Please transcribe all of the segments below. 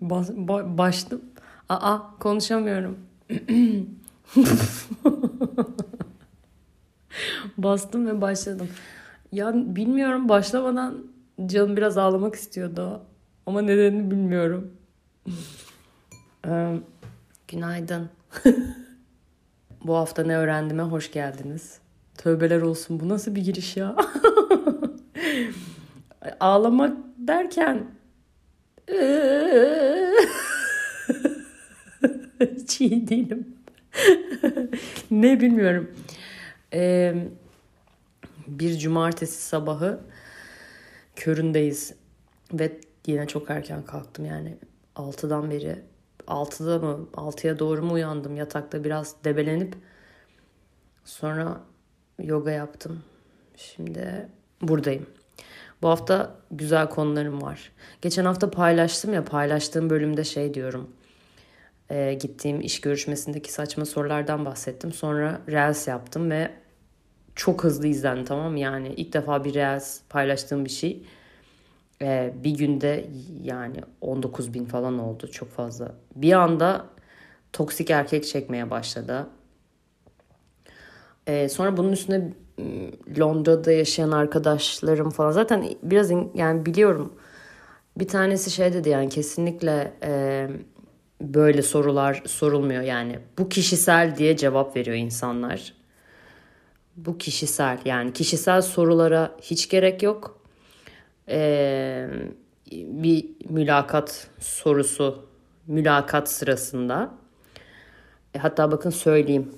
Bas, ba, başladım. Aa konuşamıyorum. Bastım ve başladım. Ya bilmiyorum başlamadan canım biraz ağlamak istiyordu. Ama nedenini bilmiyorum. ee, günaydın. Bu hafta ne öğrendiğime hoş geldiniz. Tövbeler olsun bu nasıl bir giriş ya? Ağlamak derken hiç iyi değilim. ne bilmiyorum. Ee, bir cumartesi sabahı köründeyiz. Ve yine çok erken kalktım yani. 6'dan beri 6'da mı 6'ya doğru mu uyandım yatakta biraz debelenip sonra yoga yaptım. Şimdi buradayım. Bu hafta güzel konularım var. Geçen hafta paylaştım ya paylaştığım bölümde şey diyorum. E, gittiğim iş görüşmesindeki saçma sorulardan bahsettim. Sonra Reels yaptım ve çok hızlı izlendi tamam? Yani ilk defa bir Reels paylaştığım bir şey. E, bir günde yani 19 bin falan oldu çok fazla. Bir anda toksik erkek çekmeye başladı. E, sonra bunun üstüne Londra'da yaşayan arkadaşlarım falan zaten biraz yani biliyorum bir tanesi şey dedi yani kesinlikle e, böyle sorular sorulmuyor yani bu kişisel diye cevap veriyor insanlar bu kişisel yani kişisel sorulara hiç gerek yok e, bir mülakat sorusu mülakat sırasında e, hatta bakın söyleyeyim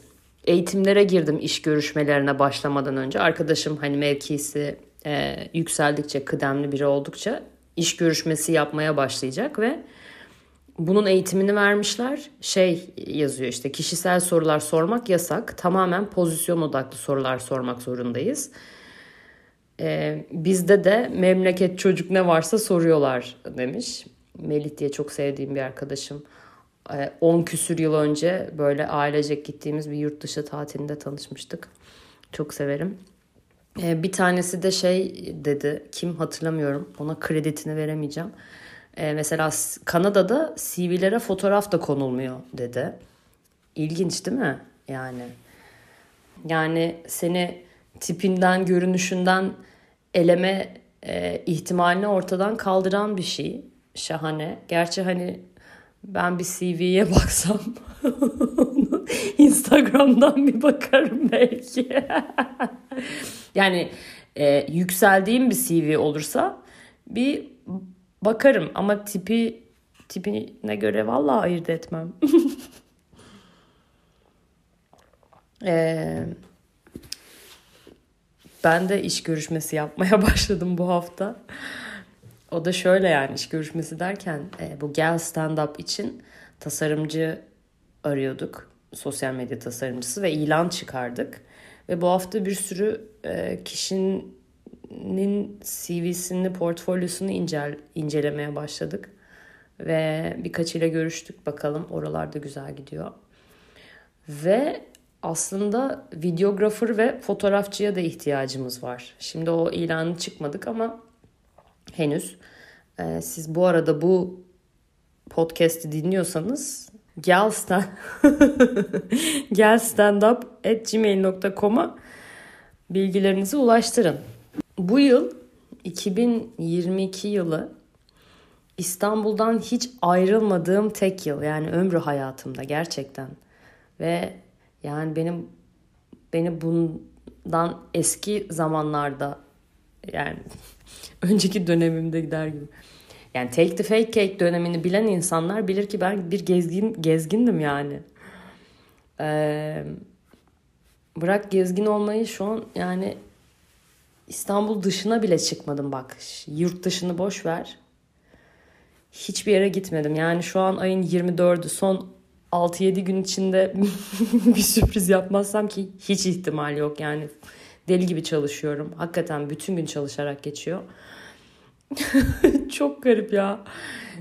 eğitimlere girdim iş görüşmelerine başlamadan önce. Arkadaşım hani mevkisi e, yükseldikçe, kıdemli biri oldukça iş görüşmesi yapmaya başlayacak ve bunun eğitimini vermişler. Şey yazıyor işte kişisel sorular sormak yasak. Tamamen pozisyon odaklı sorular sormak zorundayız. Ee, bizde de memleket çocuk ne varsa soruyorlar demiş. Melih diye çok sevdiğim bir arkadaşım. 10 küsür yıl önce böyle ailecek gittiğimiz bir yurt dışı tatilinde tanışmıştık. Çok severim. Ee, bir tanesi de şey dedi, kim hatırlamıyorum, ona kreditini veremeyeceğim. Ee, mesela Kanada'da CV'lere fotoğraf da konulmuyor dedi. İlginç değil mi? Yani yani seni tipinden, görünüşünden eleme e, ihtimalini ortadan kaldıran bir şey. Şahane. Gerçi hani ben bir CV'ye baksam Instagram'dan bir bakarım belki. yani e, yükseldiğim bir CV olursa bir bakarım ama tipi tipine göre vallahi ayırt etmem. ee, ben de iş görüşmesi yapmaya başladım bu hafta. O da şöyle yani iş görüşmesi derken e, bu gel stand up için tasarımcı arıyorduk. Sosyal medya tasarımcısı ve ilan çıkardık. Ve bu hafta bir sürü e, kişinin CV'sini, portfolyosunu incel, incelemeye başladık. Ve birkaçıyla görüştük bakalım oralarda güzel gidiyor. Ve aslında videografer ve fotoğrafçıya da ihtiyacımız var. Şimdi o ilanı çıkmadık ama henüz. Ee, siz bu arada bu podcast'i dinliyorsanız gel stand gel stand up at gmail.com'a bilgilerinizi ulaştırın. Bu yıl 2022 yılı İstanbul'dan hiç ayrılmadığım tek yıl yani ömrü hayatımda gerçekten ve yani benim beni bundan eski zamanlarda yani önceki dönemimde gider gibi. Yani Take the Fake Cake dönemini bilen insanlar bilir ki ben bir gezgin gezgindim yani. Ee, bırak gezgin olmayı şu an yani İstanbul dışına bile çıkmadım bak. Yurt dışını boş ver. Hiçbir yere gitmedim. Yani şu an ayın 24'ü son 6-7 gün içinde bir sürpriz yapmazsam ki hiç ihtimal yok. Yani deli gibi çalışıyorum. Hakikaten bütün gün çalışarak geçiyor. Çok garip ya.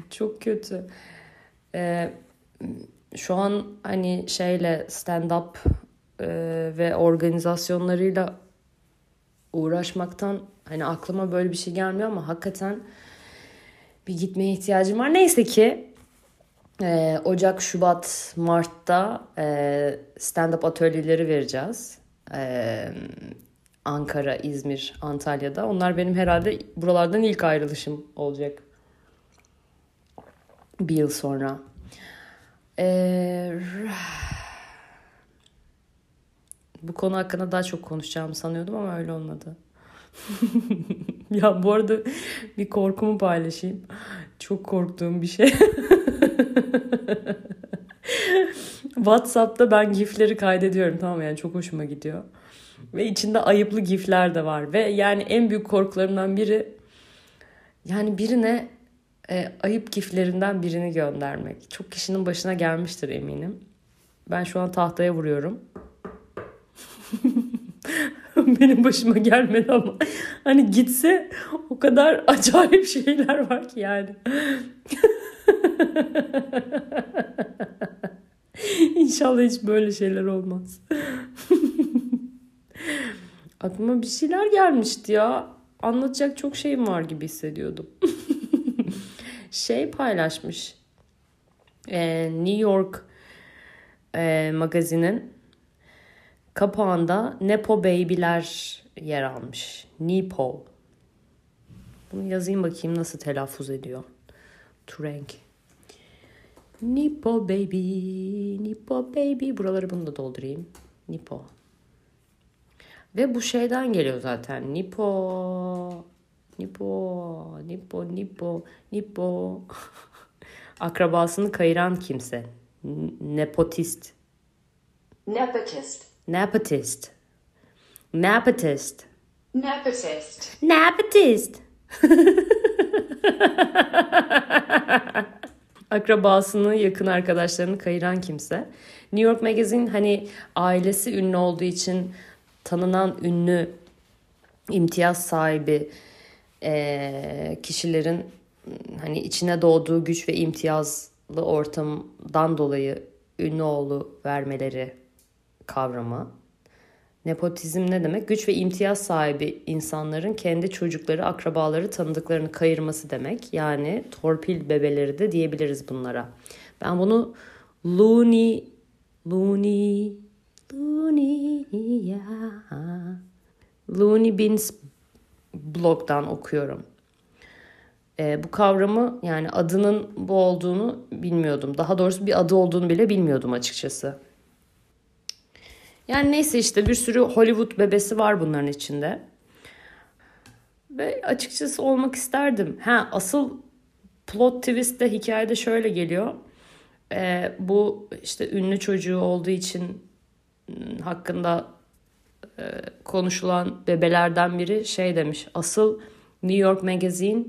Çok kötü. Ee, şu an hani şeyle stand up e, ve organizasyonlarıyla uğraşmaktan hani aklıma böyle bir şey gelmiyor ama hakikaten bir gitmeye ihtiyacım var. Neyse ki e, Ocak, Şubat, Mart'ta e, stand-up atölyeleri vereceğiz. E, Ankara, İzmir, Antalya'da. Onlar benim herhalde buralardan ilk ayrılışım olacak. Bir yıl sonra. Ee, bu konu hakkında daha çok konuşacağımı sanıyordum ama öyle olmadı. ya bu arada bir korkumu paylaşayım. Çok korktuğum bir şey. WhatsApp'ta ben gifleri kaydediyorum tamam yani çok hoşuma gidiyor. Ve içinde ayıplı gifler de var. Ve yani en büyük korkularımdan biri yani birine e, ayıp giflerinden birini göndermek. Çok kişinin başına gelmiştir eminim. Ben şu an tahtaya vuruyorum. Benim başıma gelmedi ama hani gitse o kadar acayip şeyler var ki yani. İnşallah hiç böyle şeyler olmaz. Aklıma bir şeyler gelmişti ya. Anlatacak çok şeyim var gibi hissediyordum. şey paylaşmış. Ee, New York e, magazinin kapağında Nepo Baby'ler yer almış. Nepo. Bunu yazayım bakayım nasıl telaffuz ediyor. Trank. Nipo baby, Nipo baby. Buraları bunu da doldurayım. Nipo. Ve bu şeyden geliyor zaten. Nipo, Nipo, Nipo, Nipo, Nipo. Akrabasını kayıran kimse. Nepotist. Nepotist. Nepotist. Nepotist. Nepotist. Nepotist. Akrabasını, yakın arkadaşlarını kayıran kimse. New York Magazine hani ailesi ünlü olduğu için tanınan ünlü imtiyaz sahibi e, kişilerin hani içine doğduğu güç ve imtiyazlı ortamdan dolayı ünlü oğlu vermeleri kavramı. Nepotizm ne demek? Güç ve imtiyaz sahibi insanların kendi çocukları, akrabaları, tanıdıklarını kayırması demek. Yani torpil bebeleri de diyebiliriz bunlara. Ben bunu Looney, Looney, Looney, ya. Looney Bins blogdan okuyorum. E, bu kavramı yani adının bu olduğunu bilmiyordum. Daha doğrusu bir adı olduğunu bile bilmiyordum açıkçası. Yani neyse işte bir sürü Hollywood bebesi var bunların içinde. Ve açıkçası olmak isterdim. Ha asıl plot twist de hikayede şöyle geliyor. Ee, bu işte ünlü çocuğu olduğu için hakkında e, konuşulan bebelerden biri şey demiş. Asıl New York Magazine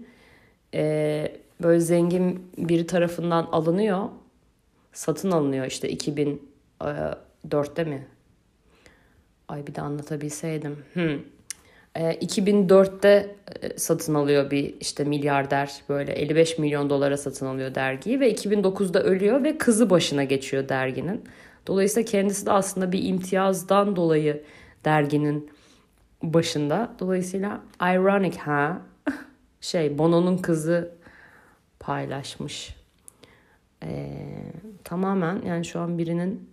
e, böyle zengin biri tarafından alınıyor. Satın alınıyor işte 2004'te mi? Ay bir de anlatabilseydim. Hmm. E, 2004'te satın alıyor bir işte milyarder böyle 55 milyon dolara satın alıyor dergiyi ve 2009'da ölüyor ve kızı başına geçiyor derginin. Dolayısıyla kendisi de aslında bir imtiyazdan dolayı derginin başında. Dolayısıyla ironic ha şey Bono'nun kızı paylaşmış. Ee, tamamen yani şu an birinin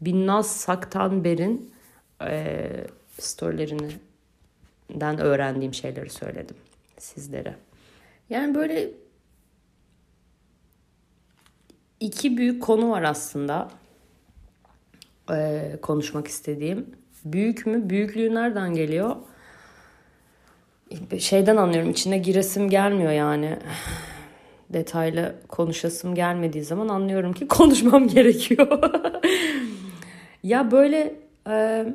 Binnaz Saktanber'in e, storylerinden öğrendiğim şeyleri söyledim sizlere. Yani böyle iki büyük konu var aslında e, konuşmak istediğim. Büyük mü? Büyüklüğü nereden geliyor? Şeyden anlıyorum. içine giresim gelmiyor yani. Detaylı konuşasım gelmediği zaman anlıyorum ki konuşmam gerekiyor. ya böyle e,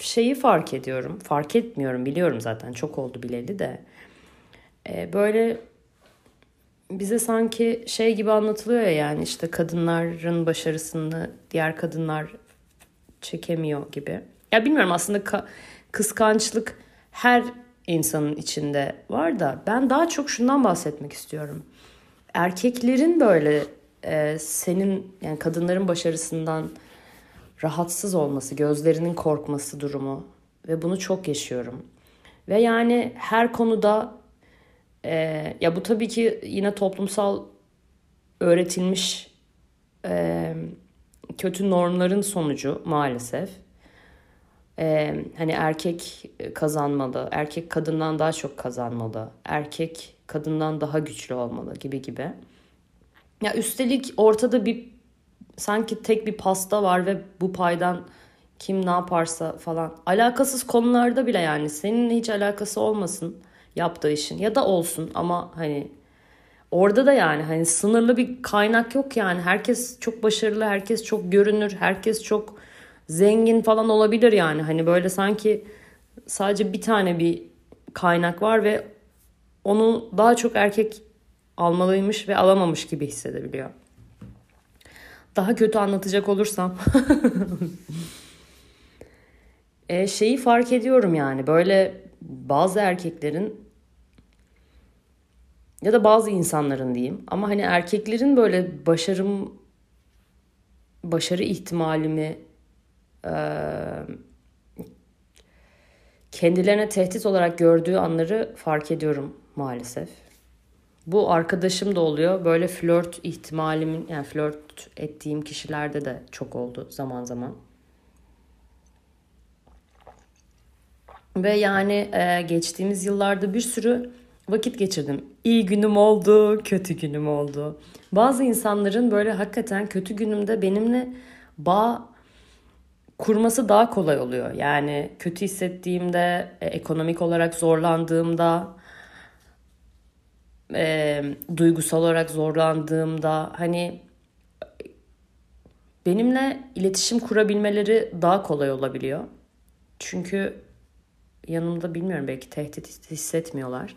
şeyi fark ediyorum. Fark etmiyorum biliyorum zaten çok oldu bileli de. E, böyle bize sanki şey gibi anlatılıyor ya yani işte kadınların başarısını diğer kadınlar çekemiyor gibi. Ya bilmiyorum aslında ka- kıskançlık her insanın içinde var da ben daha çok şundan bahsetmek istiyorum. Erkeklerin böyle e, senin yani kadınların başarısından rahatsız olması, gözlerinin korkması durumu ve bunu çok yaşıyorum. Ve yani her konuda e, ya bu tabii ki yine toplumsal öğretilmiş e, kötü normların sonucu maalesef. E, hani erkek kazanmalı, erkek kadından daha çok kazanmalı, erkek kadından daha güçlü olmalı gibi gibi. Ya üstelik ortada bir sanki tek bir pasta var ve bu paydan kim ne yaparsa falan. Alakasız konularda bile yani seninle hiç alakası olmasın yaptığı işin. Ya da olsun ama hani orada da yani hani sınırlı bir kaynak yok yani. Herkes çok başarılı herkes çok görünür herkes çok zengin falan olabilir yani. Hani böyle sanki sadece bir tane bir kaynak var ve onu daha çok erkek almalıymış ve alamamış gibi hissedebiliyor. Daha kötü anlatacak olursam e, şeyi fark ediyorum yani böyle bazı erkeklerin ya da bazı insanların diyeyim ama hani erkeklerin böyle başarım başarı ihtimalimi e, kendilerine tehdit olarak gördüğü anları fark ediyorum maalesef. Bu arkadaşım da oluyor. Böyle flört ihtimalimin yani flört ettiğim kişilerde de çok oldu zaman zaman. Ve yani e, geçtiğimiz yıllarda bir sürü vakit geçirdim. İyi günüm oldu, kötü günüm oldu. Bazı insanların böyle hakikaten kötü günümde benimle bağ kurması daha kolay oluyor. Yani kötü hissettiğimde, e, ekonomik olarak zorlandığımda, e, duygusal olarak zorlandığımda hani benimle iletişim kurabilmeleri daha kolay olabiliyor. Çünkü yanımda bilmiyorum belki tehdit hissetmiyorlar.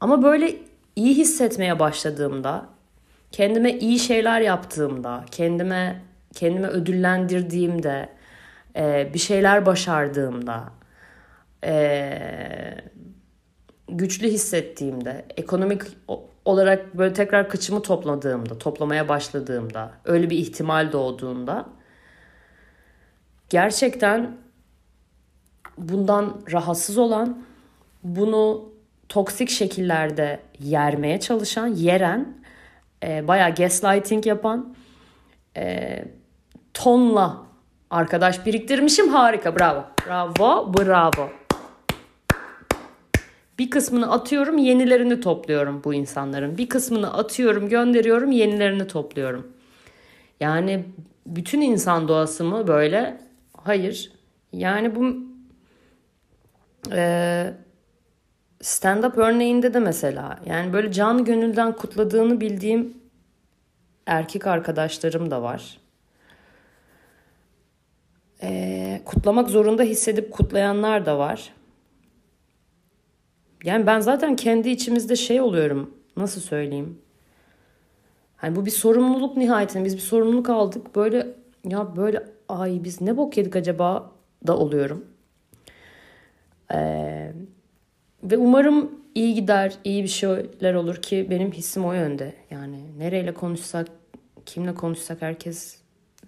Ama böyle iyi hissetmeye başladığımda, kendime iyi şeyler yaptığımda, kendime kendime ödüllendirdiğimde, e, bir şeyler başardığımda, e, güçlü hissettiğimde, ekonomik olarak böyle tekrar kıçımı topladığımda, toplamaya başladığımda, öyle bir ihtimal doğduğunda gerçekten bundan rahatsız olan, bunu toksik şekillerde yermeye çalışan, yeren, e, bayağı gaslighting yapan, e, tonla arkadaş biriktirmişim. Harika, bravo. Bravo, bravo. Bir kısmını atıyorum, yenilerini topluyorum bu insanların. Bir kısmını atıyorum, gönderiyorum, yenilerini topluyorum. Yani bütün insan doğası mı böyle? Hayır. Yani bu e, stand-up örneğinde de mesela yani böyle canı gönülden kutladığını bildiğim erkek arkadaşlarım da var. E, kutlamak zorunda hissedip kutlayanlar da var. Yani ben zaten kendi içimizde şey oluyorum. Nasıl söyleyeyim? Hani bu bir sorumluluk nihayetinde. Biz bir sorumluluk aldık. Böyle ya böyle ay biz ne bok yedik acaba da oluyorum. Ee, ve umarım iyi gider, iyi bir şeyler olur ki benim hissim o yönde. Yani nereyle konuşsak, kimle konuşsak herkes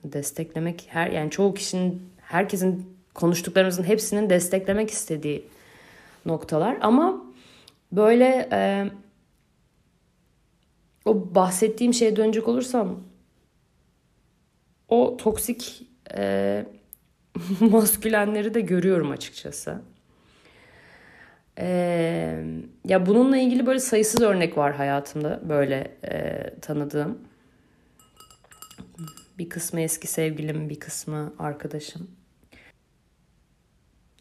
desteklemek, her yani çoğu kişinin, herkesin konuştuklarımızın hepsinin desteklemek istediği noktalar. Ama böyle e, o bahsettiğim şeye dönecek olursam o toksik e, maskülenleri de görüyorum açıkçası. Ee, ya bununla ilgili böyle sayısız örnek var hayatımda böyle e, tanıdığım. Bir kısmı eski sevgilim, bir kısmı arkadaşım.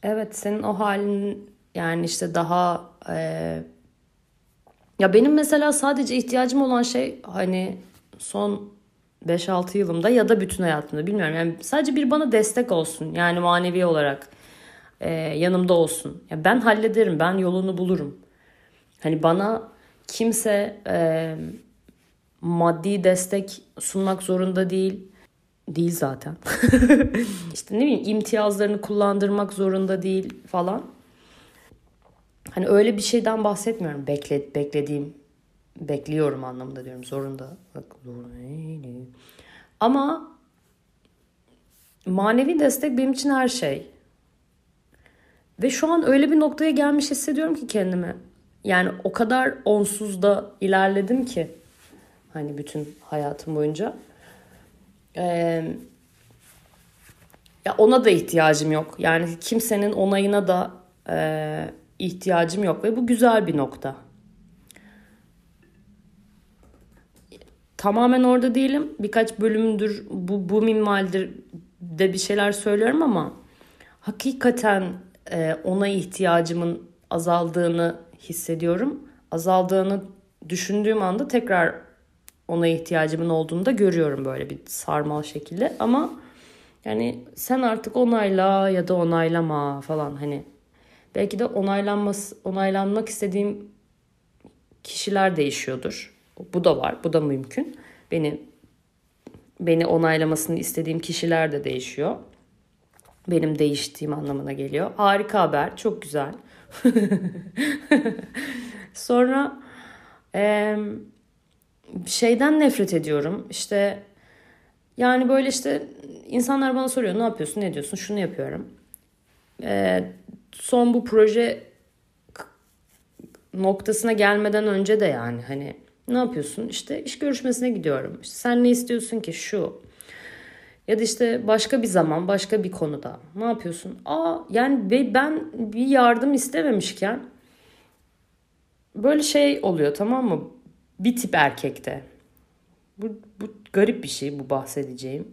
Evet, senin o halin yani işte daha e, ya benim mesela sadece ihtiyacım olan şey hani son 5-6 yılımda ya da bütün hayatımda bilmiyorum. Yani sadece bir bana destek olsun yani manevi olarak e, yanımda olsun. Ya ben hallederim, ben yolunu bulurum. Hani bana kimse e, maddi destek sunmak zorunda değil. Değil zaten. İşte ne bileyim imtiyazlarını kullandırmak zorunda değil falan. Hani öyle bir şeyden bahsetmiyorum. Bekle, beklediğim, bekliyorum anlamında diyorum. Zorunda. Ama manevi destek benim için her şey. Ve şu an öyle bir noktaya gelmiş hissediyorum ki kendimi. Yani o kadar onsuz da ilerledim ki. Hani bütün hayatım boyunca. Ee, ya ona da ihtiyacım yok. Yani kimsenin onayına da e, ihtiyacım yok ve bu güzel bir nokta. Tamamen orada değilim. Birkaç bölümdür bu, bu minvaldir de bir şeyler söylüyorum ama hakikaten e, ona ihtiyacımın azaldığını hissediyorum. Azaldığını düşündüğüm anda tekrar ona ihtiyacımın olduğunu da görüyorum böyle bir sarmal şekilde. Ama yani sen artık onayla ya da onaylama falan hani belki de onaylanması onaylanmak istediğim kişiler değişiyordur. Bu da var. Bu da mümkün. Beni beni onaylamasını istediğim kişiler de değişiyor. Benim değiştiğim anlamına geliyor. Harika haber. Çok güzel. Sonra e, şeyden nefret ediyorum. İşte yani böyle işte insanlar bana soruyor ne yapıyorsun ne diyorsun şunu yapıyorum. E, son bu proje noktasına gelmeden önce de yani hani ne yapıyorsun? İşte iş görüşmesine gidiyorum. İşte sen ne istiyorsun ki şu? Ya da işte başka bir zaman, başka bir konuda. Ne yapıyorsun? Aa yani ben bir yardım istememişken böyle şey oluyor tamam mı? Bir tip erkekte. Bu, bu garip bir şey bu bahsedeceğim.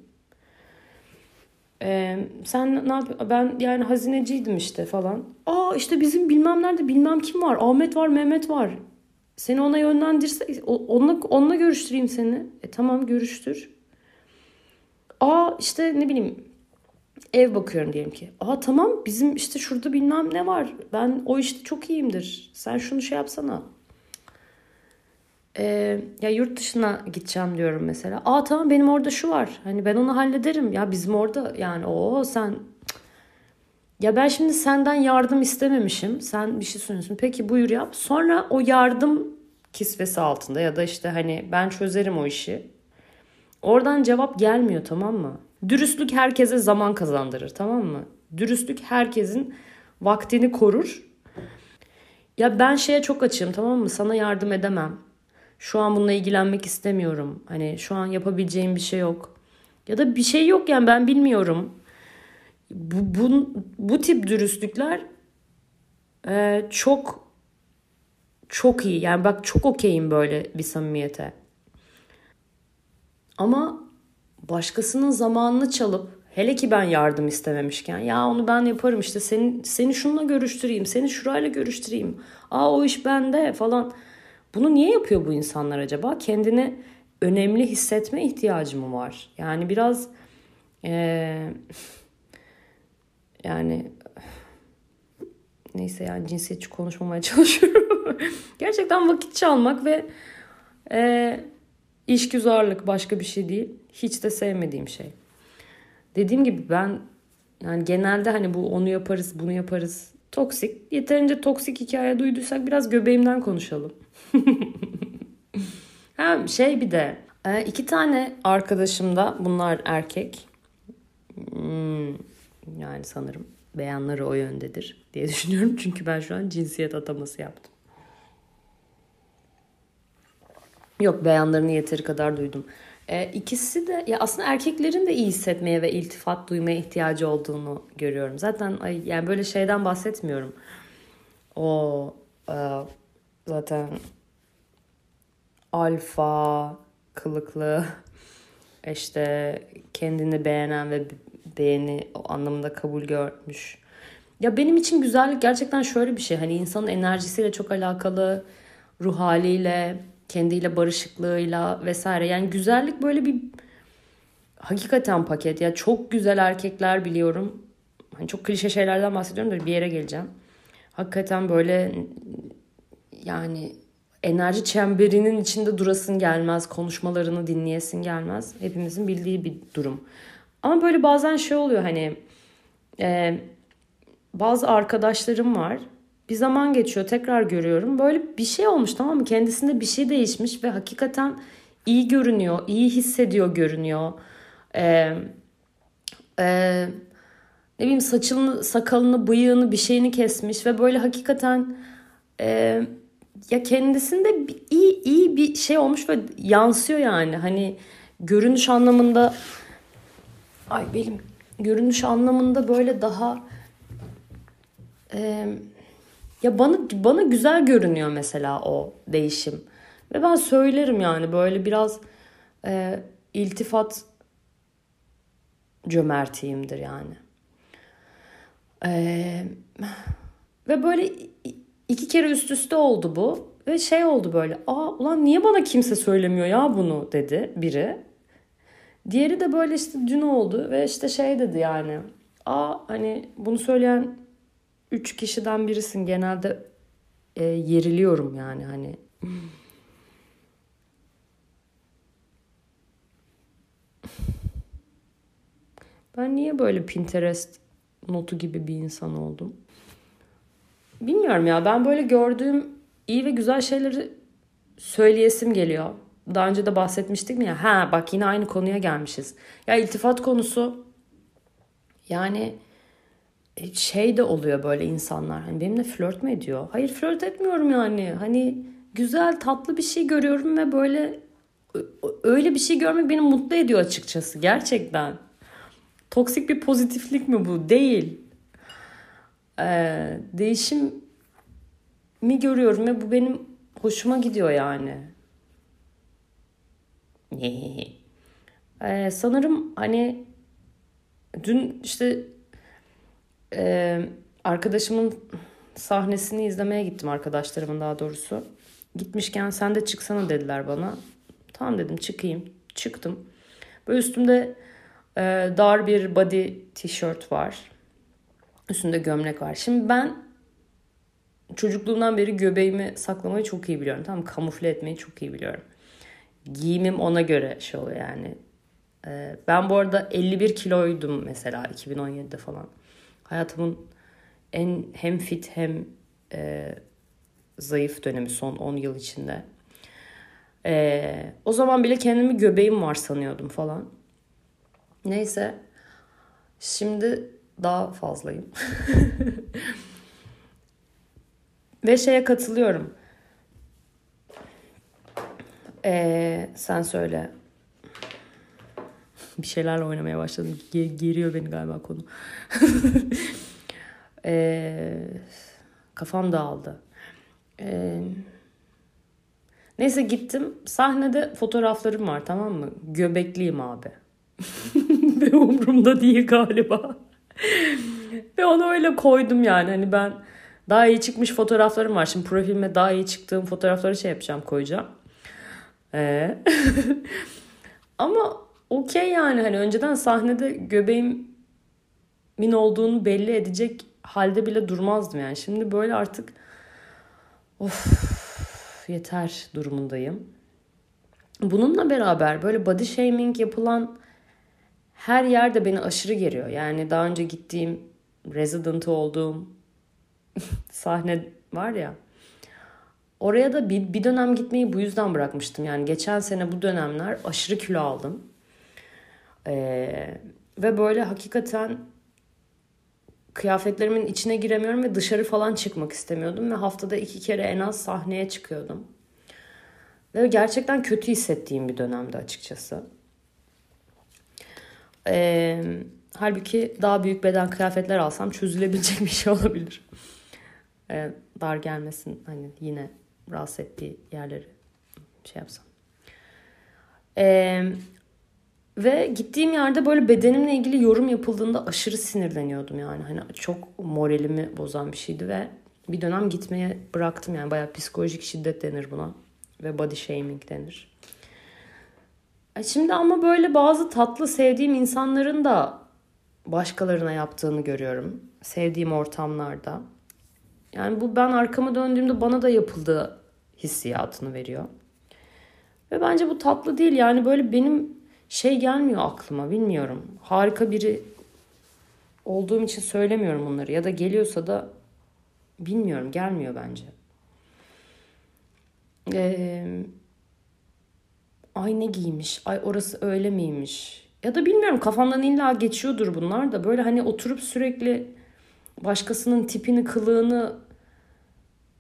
Ee, sen ne yap? Ben yani hazineciydim işte falan. Aa işte bizim bilmem nerede bilmem kim var. Ahmet var, Mehmet var. Seni ona yönlendirse onunla, onunla görüştüreyim seni. E tamam görüştür. Aa işte ne bileyim ev bakıyorum diyelim ki. Aa tamam bizim işte şurada bilmem ne var. Ben o işte çok iyiyimdir. Sen şunu şey yapsana. Ee, ya yurt dışına gideceğim diyorum mesela. Aa tamam benim orada şu var. Hani ben onu hallederim. Ya bizim orada yani o sen ya ben şimdi senden yardım istememişim. Sen bir şey sunuyorsun. Peki buyur yap. Sonra o yardım kisvesi altında ya da işte hani ben çözerim o işi. Oradan cevap gelmiyor tamam mı? Dürüstlük herkese zaman kazandırır tamam mı? Dürüstlük herkesin vaktini korur. Ya ben şeye çok açığım tamam mı? Sana yardım edemem. Şu an bununla ilgilenmek istemiyorum. Hani şu an yapabileceğim bir şey yok. Ya da bir şey yok yani ben bilmiyorum. Bu, bu, bu tip dürüstlükler e, çok çok iyi. Yani bak çok okeyim böyle bir samimiyete. Ama başkasının zamanını çalıp hele ki ben yardım istememişken ya onu ben yaparım işte seni, seni şununla görüştüreyim seni şurayla görüştüreyim aa o iş bende falan bunu niye yapıyor bu insanlar acaba kendini önemli hissetme ihtiyacı mı var yani biraz ee, yani neyse yani cinsiyetçi konuşmamaya çalışıyorum gerçekten vakit çalmak ve e, İşgüzarlık başka bir şey değil. Hiç de sevmediğim şey. Dediğim gibi ben yani genelde hani bu onu yaparız bunu yaparız. Toksik. Yeterince toksik hikaye duyduysak biraz göbeğimden konuşalım. Hem şey bir de e, iki tane arkadaşım da bunlar erkek. Hmm, yani sanırım beyanları o yöndedir diye düşünüyorum. Çünkü ben şu an cinsiyet ataması yaptım. Yok beyanlarını yeteri kadar duydum. E, ikisi de ya aslında erkeklerin de iyi hissetmeye ve iltifat duymaya ihtiyacı olduğunu görüyorum. Zaten ay, yani böyle şeyden bahsetmiyorum. O e, zaten alfa kılıklı işte kendini beğenen ve beğeni o anlamında kabul görmüş. Ya benim için güzellik gerçekten şöyle bir şey. Hani insanın enerjisiyle çok alakalı, ruh haliyle, kendiyle barışıklığıyla vesaire. Yani güzellik böyle bir hakikaten paket. Ya çok güzel erkekler biliyorum. Hani çok klişe şeylerden bahsediyorum da bir yere geleceğim. Hakikaten böyle yani enerji çemberinin içinde durasın gelmez, konuşmalarını dinleyesin gelmez. Hepimizin bildiği bir durum. Ama böyle bazen şey oluyor hani e, bazı arkadaşlarım var bir zaman geçiyor tekrar görüyorum. Böyle bir şey olmuş tamam mı? Kendisinde bir şey değişmiş ve hakikaten iyi görünüyor, iyi hissediyor görünüyor. Ee, Ee, ne bileyim saçını, sakalını, bıyığını bir şeyini kesmiş ve böyle hakikaten e, ya kendisinde bir- iyi iyi bir şey olmuş ve yansıyor yani. Hani görünüş anlamında ay benim görünüş anlamında böyle daha e, ya bana bana güzel görünüyor mesela o değişim. Ve ben söylerim yani böyle biraz e, iltifat cömertiyimdir yani. Ee, ve böyle iki kere üst üste oldu bu. Ve şey oldu böyle. Aa ulan niye bana kimse söylemiyor ya bunu dedi biri. Diğeri de böyle işte dün oldu ve işte şey dedi yani. Aa hani bunu söyleyen üç kişiden birisin. Genelde e, yeriliyorum yani hani. Ben niye böyle Pinterest notu gibi bir insan oldum? Bilmiyorum ya ben böyle gördüğüm iyi ve güzel şeyleri söyleyesim geliyor. Daha önce de bahsetmiştik mi ya? Ha bak yine aynı konuya gelmişiz. Ya iltifat konusu yani şey de oluyor böyle insanlar. Hani benimle flört mü ediyor? Hayır flört etmiyorum yani. Hani güzel tatlı bir şey görüyorum ve böyle öyle bir şey görmek beni mutlu ediyor açıkçası gerçekten. Toksik bir pozitiflik mi bu? Değil. Ee, değişim mi görüyorum ve bu benim hoşuma gidiyor yani. Ee, sanırım hani dün işte e, arkadaşımın sahnesini izlemeye gittim arkadaşlarımın daha doğrusu. Gitmişken sen de çıksana dediler bana. Tamam dedim çıkayım. Çıktım. Böyle üstümde e, dar bir body tişört var. Üstünde gömlek var. Şimdi ben çocukluğumdan beri göbeğimi saklamayı çok iyi biliyorum. Tamam kamufle etmeyi çok iyi biliyorum. Giyimim ona göre şey oluyor yani. Ee, ben bu arada 51 kiloydum mesela 2017'de falan. Hayatımın en hem fit hem e, zayıf dönemi son 10 yıl içinde. Ee, o zaman bile kendimi göbeğim var sanıyordum falan. Neyse. Şimdi daha fazlayım. Ve şeye katılıyorum. Ee, sen söyle. Bir şeylerle oynamaya başladım. Ge- geriyor beni galiba konu. Ee, kafam dağıldı. Ee, neyse gittim. Sahnede fotoğraflarım var tamam mı? Göbekliyim abi. Ve umurumda değil galiba. Ve onu öyle koydum yani. Hani ben daha iyi çıkmış fotoğraflarım var. Şimdi profilime daha iyi çıktığım fotoğrafları şey yapacağım koyacağım. Ee, ama okey yani hani önceden sahnede göbeğimin olduğunu belli edecek halde bile durmazdım yani. Şimdi böyle artık of yeter durumundayım. Bununla beraber böyle body shaming yapılan her yerde beni aşırı geriyor. Yani daha önce gittiğim resident olduğum sahne var ya. Oraya da bir, bir dönem gitmeyi bu yüzden bırakmıştım. Yani geçen sene bu dönemler aşırı kilo aldım. Ee, ve böyle hakikaten kıyafetlerimin içine giremiyorum ve dışarı falan çıkmak istemiyordum. Ve haftada iki kere en az sahneye çıkıyordum. Ve gerçekten kötü hissettiğim bir dönemdi açıkçası. Ee, halbuki daha büyük beden kıyafetler alsam çözülebilecek bir şey olabilir. Ee, dar gelmesin hani yine rahatsız ettiği yerleri şey yapsam. Ee, ve gittiğim yerde böyle bedenimle ilgili yorum yapıldığında aşırı sinirleniyordum yani. Hani çok moralimi bozan bir şeydi ve bir dönem gitmeye bıraktım yani. Bayağı psikolojik şiddet denir buna ve body shaming denir. E Şimdi ama böyle bazı tatlı sevdiğim insanların da başkalarına yaptığını görüyorum. Sevdiğim ortamlarda. Yani bu ben arkama döndüğümde bana da yapıldığı hissiyatını veriyor. Ve bence bu tatlı değil. Yani böyle benim şey gelmiyor aklıma bilmiyorum. Harika biri olduğum için söylemiyorum bunları. Ya da geliyorsa da bilmiyorum gelmiyor bence. Ee, ay ne giymiş, ay orası öyle miymiş ya da bilmiyorum kafamdan illa geçiyordur bunlar da böyle hani oturup sürekli başkasının tipini, kılığını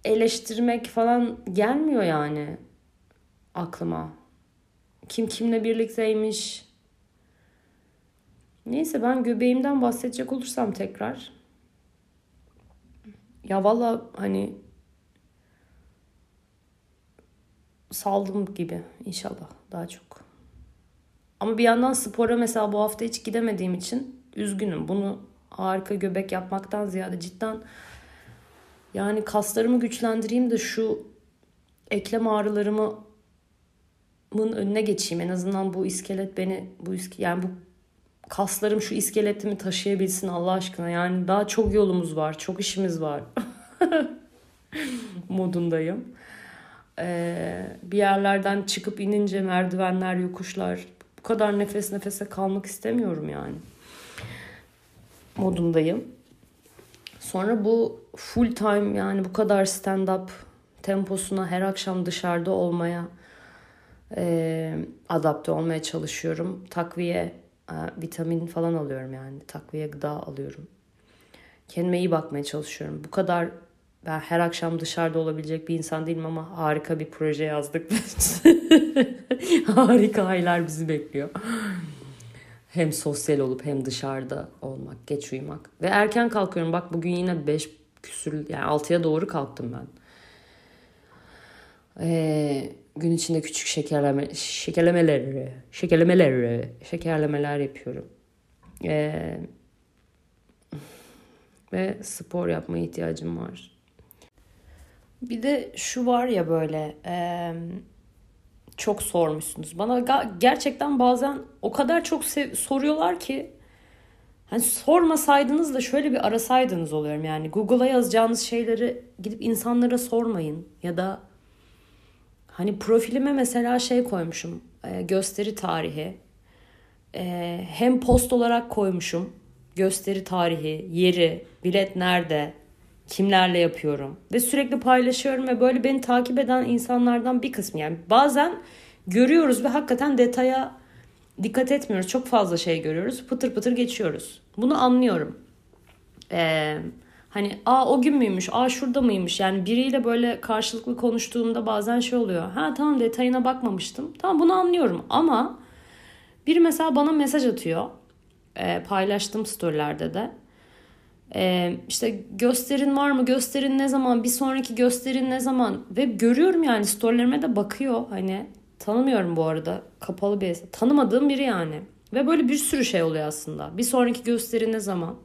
eleştirmek falan gelmiyor yani aklıma. Kim kimle birlikteymiş. Neyse ben göbeğimden bahsedecek olursam tekrar. Ya valla hani saldım gibi inşallah daha çok. Ama bir yandan spora mesela bu hafta hiç gidemediğim için üzgünüm. Bunu harika göbek yapmaktan ziyade cidden yani kaslarımı güçlendireyim de şu eklem ağrılarımı önüne geçeyim. En azından bu iskelet beni bu iske, yani bu kaslarım şu iskeletimi taşıyabilsin Allah aşkına. Yani daha çok yolumuz var, çok işimiz var. modundayım. Ee, bir yerlerden çıkıp inince merdivenler, yokuşlar bu kadar nefes nefese kalmak istemiyorum yani. Modundayım. Sonra bu full time yani bu kadar stand up temposuna her akşam dışarıda olmaya e, adapte olmaya çalışıyorum. Takviye, e, vitamin falan alıyorum yani. Takviye gıda alıyorum. Kendime iyi bakmaya çalışıyorum. Bu kadar ben her akşam dışarıda olabilecek bir insan değilim ama harika bir proje yazdık. harika aylar bizi bekliyor. Hem sosyal olup hem dışarıda olmak, geç uyumak. Ve erken kalkıyorum. Bak bugün yine 5 küsür yani 6'ya doğru kalktım ben. Ee, gün içinde küçük şekerleme, şekerlemeler, şekerlemeler, şekerlemeler yapıyorum. Ee, ve spor yapmaya ihtiyacım var. Bir de şu var ya böyle e, çok sormuşsunuz. Bana gerçekten bazen o kadar çok soruyorlar ki hani sormasaydınız da şöyle bir arasaydınız oluyorum. Yani Google'a yazacağınız şeyleri gidip insanlara sormayın ya da hani profilime mesela şey koymuşum e, gösteri tarihi e, hem post olarak koymuşum gösteri tarihi, yeri, bilet nerede, kimlerle yapıyorum ve sürekli paylaşıyorum ve böyle beni takip eden insanlardan bir kısmı yani bazen görüyoruz ve hakikaten detaya dikkat etmiyoruz. Çok fazla şey görüyoruz. Pıtır pıtır geçiyoruz. Bunu anlıyorum. Ee, hani aa o gün müymüş, aa şurada mıymış. Yani biriyle böyle karşılıklı konuştuğumda bazen şey oluyor. Ha tamam detayına bakmamıştım. Tamam bunu anlıyorum ama biri mesela bana mesaj atıyor. Ee, paylaştım storylerde de. Ee, işte gösterin var mı? Gösterin ne zaman? Bir sonraki gösterin ne zaman? Ve görüyorum yani storylerime de bakıyor. Hani tanımıyorum bu arada. Kapalı bir Tanımadığım biri yani. Ve böyle bir sürü şey oluyor aslında. Bir sonraki gösteri ne zaman?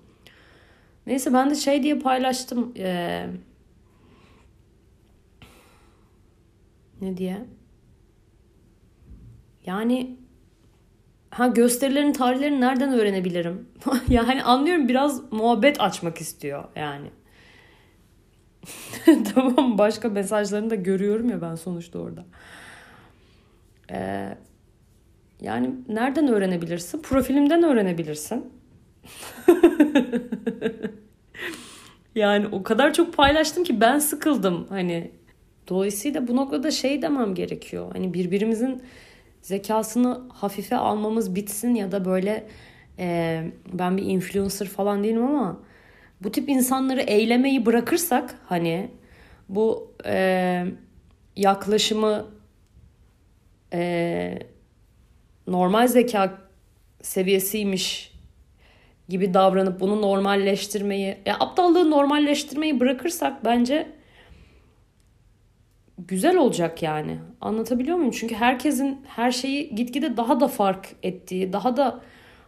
Neyse ben de şey diye paylaştım. Ee, ne diye? Yani Ha gösterilerin tarihlerini nereden öğrenebilirim? yani anlıyorum biraz muhabbet açmak istiyor yani. tamam başka mesajlarını da görüyorum ya ben sonuçta orada. Ee, yani nereden öğrenebilirsin? Profilimden öğrenebilirsin. yani o kadar çok paylaştım ki ben sıkıldım hani. Dolayısıyla bu noktada şey demem gerekiyor. Hani birbirimizin zekasını hafife almamız bitsin ya da böyle e, ben bir influencer falan değilim ama bu tip insanları eylemeyi bırakırsak hani bu e, yaklaşımı e, normal zeka seviyesiymiş gibi davranıp bunu normalleştirmeyi, ya aptallığı normalleştirmeyi bırakırsak bence güzel olacak yani. Anlatabiliyor muyum? Çünkü herkesin her şeyi gitgide daha da fark ettiği, daha da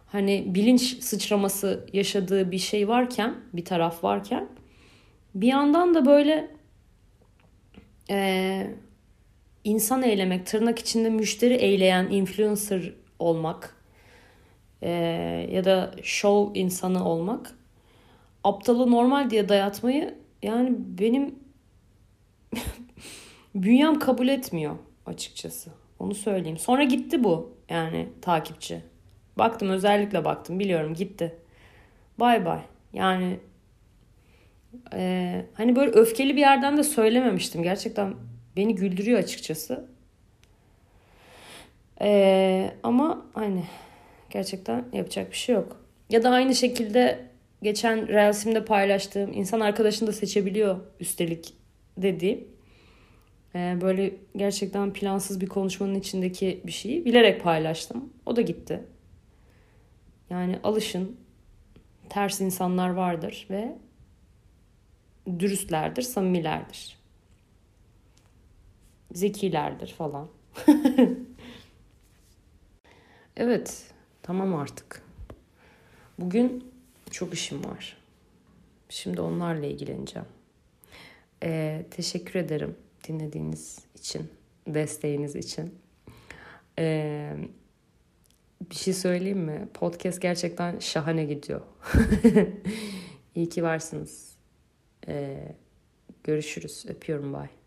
hani bilinç sıçraması yaşadığı bir şey varken, bir taraf varken bir yandan da böyle e, insan eylemek, tırnak içinde müşteri eyleyen influencer olmak e, ya da show insanı olmak aptalı normal diye dayatmayı yani benim bünyem kabul etmiyor açıkçası. Onu söyleyeyim. Sonra gitti bu yani takipçi. Baktım özellikle baktım biliyorum gitti. Bay bay. Yani e, hani böyle öfkeli bir yerden de söylememiştim. Gerçekten beni güldürüyor açıkçası. E, ama hani Gerçekten yapacak bir şey yok. Ya da aynı şekilde geçen Reels'imde paylaştığım insan arkadaşını da seçebiliyor üstelik dediğim. Ee, böyle gerçekten plansız bir konuşmanın içindeki bir şeyi bilerek paylaştım. O da gitti. Yani alışın. Ters insanlar vardır ve dürüstlerdir, samimilerdir. Zekilerdir falan. evet, tamam artık. Bugün çok işim var. Şimdi onlarla ilgileneceğim. Ee, teşekkür ederim dinlediğiniz için, desteğiniz için. Ee, bir şey söyleyeyim mi? Podcast gerçekten şahane gidiyor. İyi ki varsınız. Ee, görüşürüz. Öpüyorum. Bye.